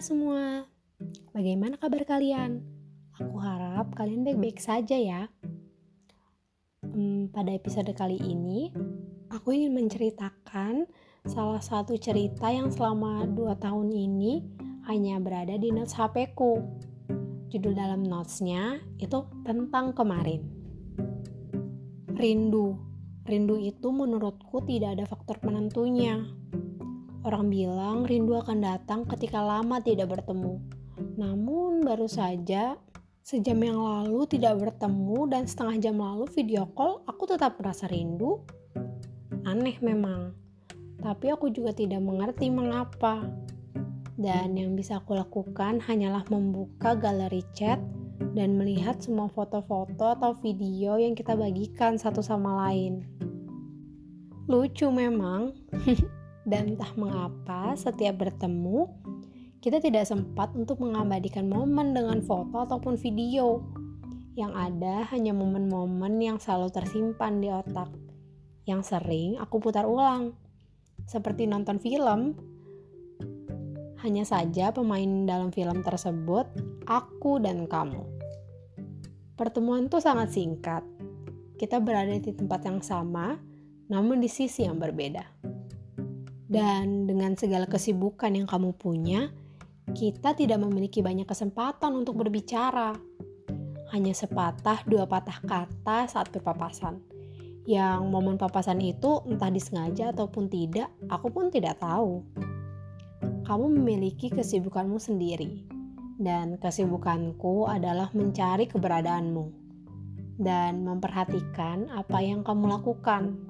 semua, bagaimana kabar kalian? Aku harap kalian baik-baik saja ya. Hmm, pada episode kali ini, aku ingin menceritakan salah satu cerita yang selama 2 tahun ini hanya berada di notes HP ku. Judul dalam notesnya itu tentang kemarin. Rindu. Rindu itu menurutku tidak ada faktor penentunya Orang bilang rindu akan datang ketika lama tidak bertemu. Namun baru saja sejam yang lalu tidak bertemu dan setengah jam lalu video call aku tetap merasa rindu. Aneh memang. Tapi aku juga tidak mengerti mengapa. Dan yang bisa aku lakukan hanyalah membuka galeri chat dan melihat semua foto-foto atau video yang kita bagikan satu sama lain. Lucu memang. Dan entah mengapa, setiap bertemu, kita tidak sempat untuk mengabadikan momen dengan foto ataupun video. Yang ada hanya momen-momen yang selalu tersimpan di otak, yang sering aku putar ulang. Seperti nonton film, hanya saja pemain dalam film tersebut aku dan kamu. Pertemuan itu sangat singkat. Kita berada di tempat yang sama, namun di sisi yang berbeda. Dan dengan segala kesibukan yang kamu punya, kita tidak memiliki banyak kesempatan untuk berbicara. Hanya sepatah dua patah kata saat berpapasan. Yang momen papasan itu entah disengaja ataupun tidak, aku pun tidak tahu. Kamu memiliki kesibukanmu sendiri, dan kesibukanku adalah mencari keberadaanmu dan memperhatikan apa yang kamu lakukan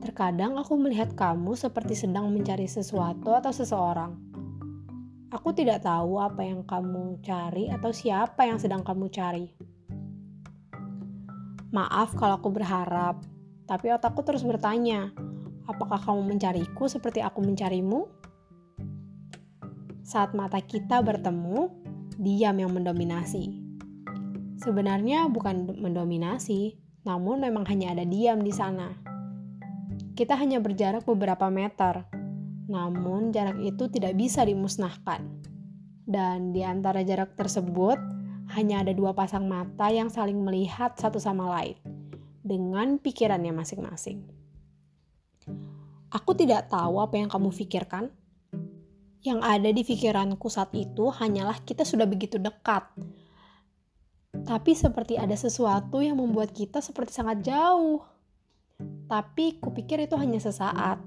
Terkadang aku melihat kamu seperti sedang mencari sesuatu atau seseorang. Aku tidak tahu apa yang kamu cari atau siapa yang sedang kamu cari. Maaf kalau aku berharap, tapi otakku terus bertanya, apakah kamu mencariku seperti aku mencarimu? Saat mata kita bertemu, diam yang mendominasi. Sebenarnya bukan mendominasi, namun memang hanya ada diam di sana. Kita hanya berjarak beberapa meter, namun jarak itu tidak bisa dimusnahkan. Dan di antara jarak tersebut, hanya ada dua pasang mata yang saling melihat satu sama lain dengan pikirannya masing-masing. Aku tidak tahu apa yang kamu pikirkan. Yang ada di pikiranku saat itu hanyalah kita sudah begitu dekat. Tapi seperti ada sesuatu yang membuat kita seperti sangat jauh. Tapi kupikir itu hanya sesaat.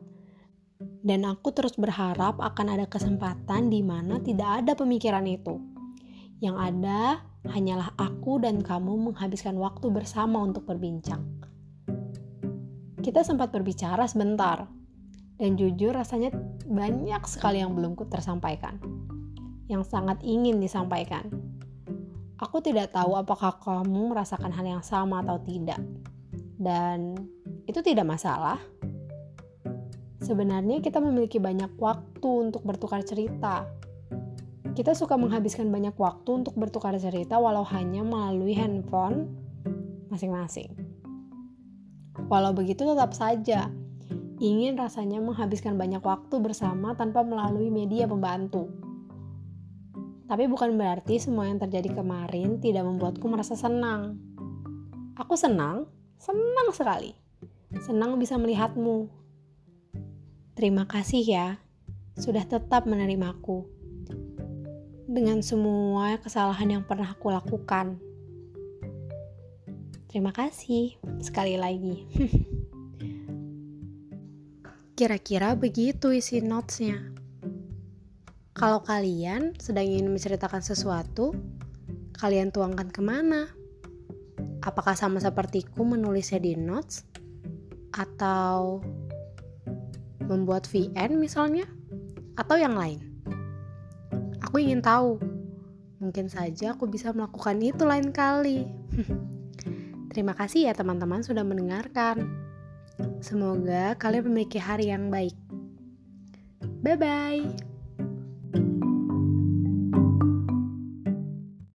Dan aku terus berharap akan ada kesempatan di mana tidak ada pemikiran itu. Yang ada hanyalah aku dan kamu menghabiskan waktu bersama untuk berbincang. Kita sempat berbicara sebentar, dan jujur rasanya banyak sekali yang belum tersampaikan, yang sangat ingin disampaikan. Aku tidak tahu apakah kamu merasakan hal yang sama atau tidak, dan itu tidak masalah. Sebenarnya kita memiliki banyak waktu untuk bertukar cerita. Kita suka menghabiskan banyak waktu untuk bertukar cerita walau hanya melalui handphone masing-masing. Walau begitu tetap saja ingin rasanya menghabiskan banyak waktu bersama tanpa melalui media pembantu. Tapi bukan berarti semua yang terjadi kemarin tidak membuatku merasa senang. Aku senang, senang sekali Senang bisa melihatmu. Terima kasih ya, sudah tetap menerimaku. Dengan semua kesalahan yang pernah aku lakukan. Terima kasih sekali lagi. Kira-kira begitu isi notesnya. Kalau kalian sedang ingin menceritakan sesuatu, kalian tuangkan ke mana? Apakah sama sepertiku menulisnya di notes? Atau membuat VN misalnya atau yang lain. Aku ingin tahu. Mungkin saja aku bisa melakukan itu lain kali. Terima kasih ya teman-teman sudah mendengarkan. Semoga kalian memiliki hari yang baik. Bye bye.